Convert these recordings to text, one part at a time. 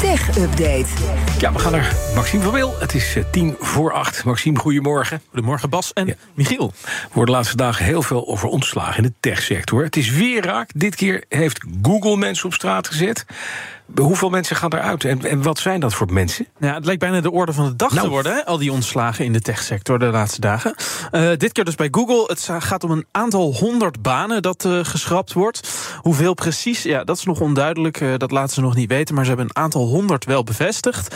Tech Update. Ja, we gaan naar Maxime van Wil. Het is eh, tien voor acht. Maxime, goedemorgen. Goedemorgen Bas en Michiel. Er wordt de laatste dagen heel veel over ontslagen in de techsector. Het is weer raak. Dit keer heeft Google mensen op straat gezet. Hoeveel mensen gaan eruit en, en wat zijn dat voor mensen? Ja, het lijkt bijna de orde van de dag Nou. te worden, hè? al die ontslagen in de techsector de laatste dagen. Eh, dit keer dus bij Google. Het gaat om een aantal honderd banen dat eh, geschrapt wordt. Hoeveel precies, ja, dat is nog onduidelijk. eh, dat laten ze nog niet weten, maar ze hebben een aantal honderd wel bevestigd.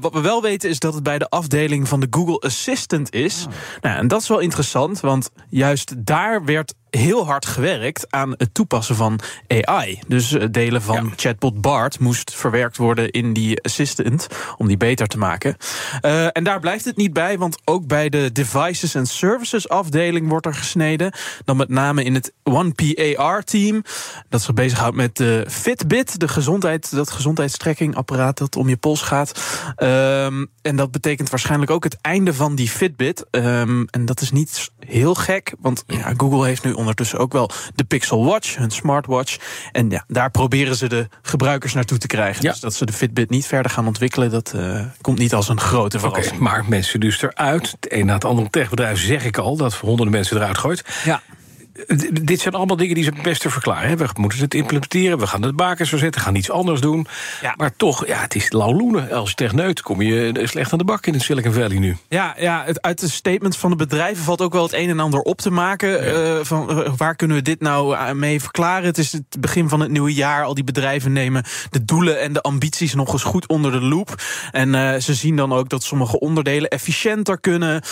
Wat we wel weten is dat het bij de afdeling van de Google Assistant is. Nou, en dat is wel interessant, want juist daar werd heel hard gewerkt aan het toepassen van AI. Dus delen van chatbot Bart moest verwerkt worden in die assistant om die beter te maken. Eh, en daar blijft het niet bij, want ook bij de devices and services afdeling wordt er gesneden. Dan met name in het One PAR team dat zich bezighoudt met de Fitbit, de gezondheid, dat gezondheidstrekkingapparaat dat om je pols gaat. Ehm, en dat betekent waarschijnlijk ook het einde van die Fitbit. Ehm, en dat is niet heel gek, want ja, Google heeft nu ondertussen ook wel de Pixel Watch, hun smartwatch. En ja, daar proberen ze de gebruikers naartoe te krijgen. Ja. Dus dat ze de Fitbit niet verder gaan ontwikkelen, dat eh, komt niet als een grote verrassing. maar mensen dus eruit. Het een na het andere techbedrijf zeg ik al... dat honderden mensen eruit gooit. Ja. Dit zijn allemaal dingen die ze best te verklaren. hè. We moeten het implementeren, we gaan het bakens verzetten... gaan iets anders doen. Ja. Maar toch, ja, het is lauwloenen. Als je techneut kom je eh, slecht aan de bak in het Silicon Valley nu. Ja, ja het, uit de statements van de bedrijven valt ook wel het een en ander op te maken. Eh, van, eh, waar kunnen we dit nou mee verklaren? Het is het begin van het nieuwe jaar. Al die bedrijven nemen de doelen en de ambities nog eens goed onder de loep. En ze zien dan ook dat sommige onderdelen efficiënter kunnen.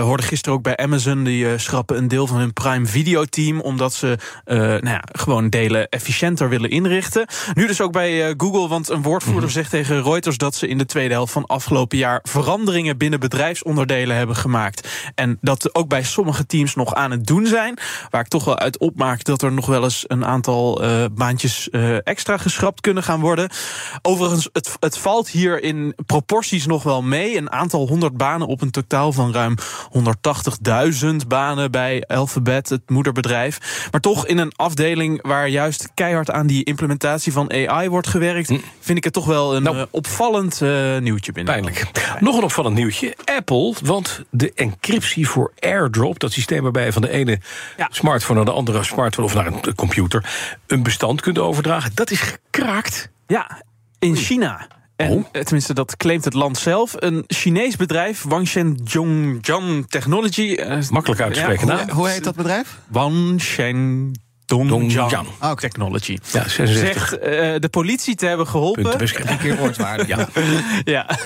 Hoorde gisteren ook bij Amazon. Die schrappen een deel van hun Prime Video team. Omdat ze eh, nou ja, gewoon delen efficiënter willen inrichten. Nu dus ook bij eh, Google. Want een woordvoerder zegt tegen Reuters dat ze in de tweede helft van afgelopen jaar veranderingen binnen bedrijfsonderdelen hebben gemaakt. En dat ook bij sommige teams nog aan het doen zijn. Waar ik toch wel uit opmaak dat er nog wel eens een aantal baantjes eh, extra geschrapt kunnen gaan worden. Overigens, het, het valt hier in proporties nog wel mee. Een aantal honderd banen op een totaal van ruim 180.000 banen bij Alphabet, het moederbedrijf. Maar toch in een afdeling waar juist keihard aan die implementatie van AI wordt gewerkt, vind ik het toch wel een Nou. eh, opvallend eh, nieuwtje binnen. Pijnlijk. Nog een opvallend nieuwtje. Apple, want de encryptie voor AirDrop... dat systeem waarbij je van de ene Ja. smartphone naar de andere smartphone... of naar een computer een bestand kunt overdragen... dat is gekraakt. Ja, in China. En Oh. eh, tenminste, dat claimt het land zelf. Een Chinees bedrijf, Wangshen Zhongjiang Technology. eh, Makkelijk uit te spreken, ja, naam. Hoe heet dat bedrijf? Wangshen Dongjiang. Dongjiang Ah. Technology. Ja, 66 Zegt eh, de politie te hebben geholpen. beschermd. Keer woordwaarde. Ja. Ja.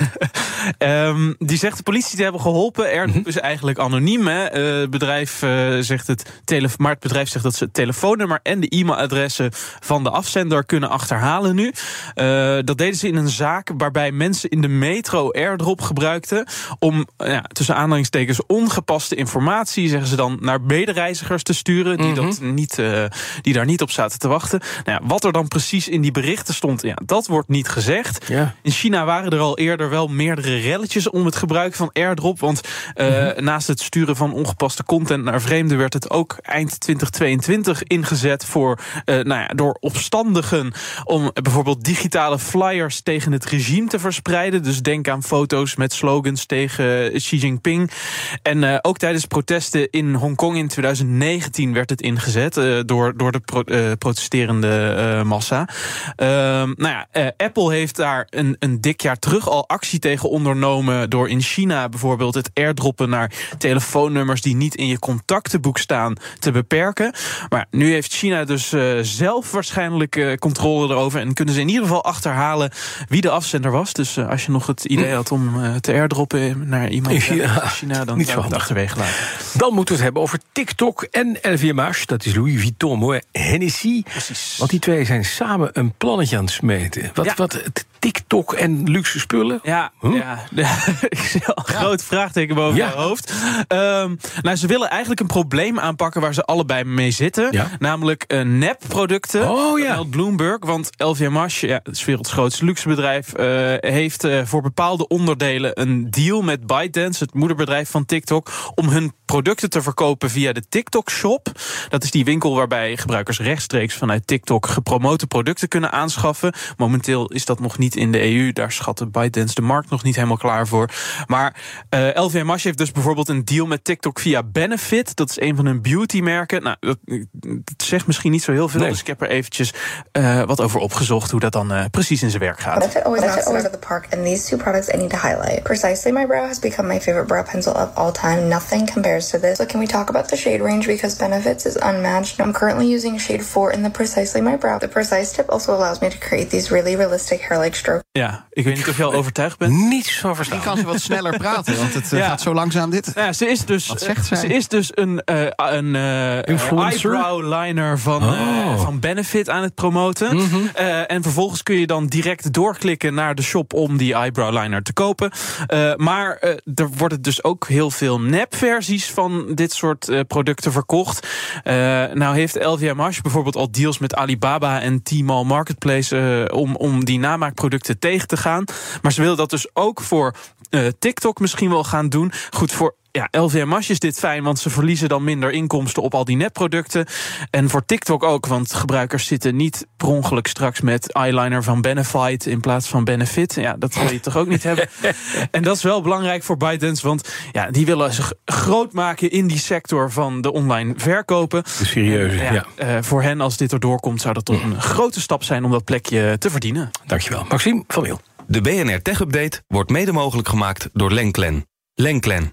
Ehm, die zegt de politie te hebben geholpen. Airdrop is eigenlijk anoniem. Hè. Eh, het bedrijf eh, zegt het tele maar het bedrijf zegt dat ze het telefoonnummer en de e-mailadressen van de afzender kunnen achterhalen nu. Eh, dat deden ze in een zaak waarbij mensen in de metro airdrop gebruikten om ja, tussen aanhalingstekens ongepaste informatie, zeggen ze dan, naar medereizigers te sturen die, dat niet, eh, die daar niet op zaten te wachten. Nou ja, wat er dan precies in die berichten stond, ja, dat wordt niet gezegd. Ja. In China waren er al eerder wel meerdere relletjes om het gebruik van airdrop. Want eh, naast het sturen van ongepaste content naar vreemden werd het ook eind 2022 ingezet voor, eh, nou ja, door opstandigen om bijvoorbeeld digitale flyers tegen het regime te verspreiden. Dus denk aan foto's met slogans tegen Xi Jinping. En eh, ook tijdens protesten in Hongkong in 2019 werd het ingezet eh, door, door de pro- eh, protesterende eh, massa. Ehm, nou ja, eh, Apple heeft daar een, een dik jaar terug al actie tegen ondernomen. door in China bijvoorbeeld het airdroppen naar telefoonnummers die niet in je contactenboek staan te beperken. Maar nu heeft China dus zelf waarschijnlijk controle erover. en kunnen ze in ieder geval achterhalen wie de afzender was. Dus als je nog het idee had om te airdroppen naar iemand in China, dan niet zo achterwege laten. Dan moeten we het hebben over TikTok en LVMH. Dat is Louis Vuitton, mooi Hennessy. Precies. Want die twee zijn samen een plannetje aan het smeten. Wat, Ja. wat het TikTok en luxe spullen? Ja, Huh? ja, groot vraagteken boven Ja. je hoofd. Ehm, nou, ze willen eigenlijk een probleem aanpakken waar ze allebei mee zitten. Ja. Namelijk eh, nepproducten. Oh, ja. Bloomberg, want LVMH, ja, het is werelds grootste luxebedrijf, eh, heeft eh, voor bepaalde onderdelen een deal met ByteDance, het moederbedrijf van TikTok, om hun producten te verkopen via de TikTok Shop. Dat is die winkel waarbij gebruikers rechtstreeks vanuit TikTok gepromote producten kunnen aanschaffen. Momenteel is dat nog niet in de EU. Daar schatten ByteDance de markt nog niet helemaal klaar voor. Maar eh LVMH heeft dus bijvoorbeeld een deal met TikTok via Benefit. Dat is een van hun beautymerken. Nou, dat, dat zegt misschien niet zo heel veel. Nee. Dus ik heb er eventjes eh, wat over opgezocht hoe dat dan eh, precies in zijn werk gaat. Benefit always knocks it out of the park, and these two products I need to highlight. Precisely My Brow has become my favorite brow pencil of all time. Nothing compares to this. So can we talk about the shade range because Benefits is unmatched? I'm currently using shade 4 in the Precisely My Brow. The precise tip also allows me to create these really realistic hair-like Ja, ik weet niet of je al overtuigd bent. Niet zo verstaan. kan ze wat sneller praten, want het eh, Ja. gaat zo langzaam dit. Ja, ze is dus, Wat zegt zij? ze is dus een, eh een eh, Influencer? eyebrow liner van, Oh. Mhm. van Benefit aan het promoten. Eh, en vervolgens kun je dan direct doorklikken naar de shop om die eyebrow liner te kopen. Eh, maar eh, er worden dus ook heel veel nepversies van dit soort eh, producten verkocht. Eh, nou heeft LVMH bijvoorbeeld al deals met Alibaba en Tmall Marketplace om, om die namaakproducten tegen te gaan. Maar ze willen dat dus ook voor eh, TikTok misschien wel gaan doen. Goed, voor ja, LVMH is dit fijn, want ze verliezen dan minder inkomsten op al die nepproducten. En voor TikTok ook, want gebruikers zitten niet per ongeluk straks met eyeliner van Benefit in plaats van Benefit. Ja, dat wil je toch ook niet hebben. En dat is wel belangrijk voor ByteDance, want ja, die willen zich groot maken in die sector van de online verkopen. De serieuze, Ja, ja. eh, voor hen, als dit erdoor komt, zou dat toch een grote stap zijn om dat plekje te verdienen. Dankjewel. Maxime van Wiel. De BNR Tech Update wordt mede mogelijk gemaakt door Lenklen. Lenklen.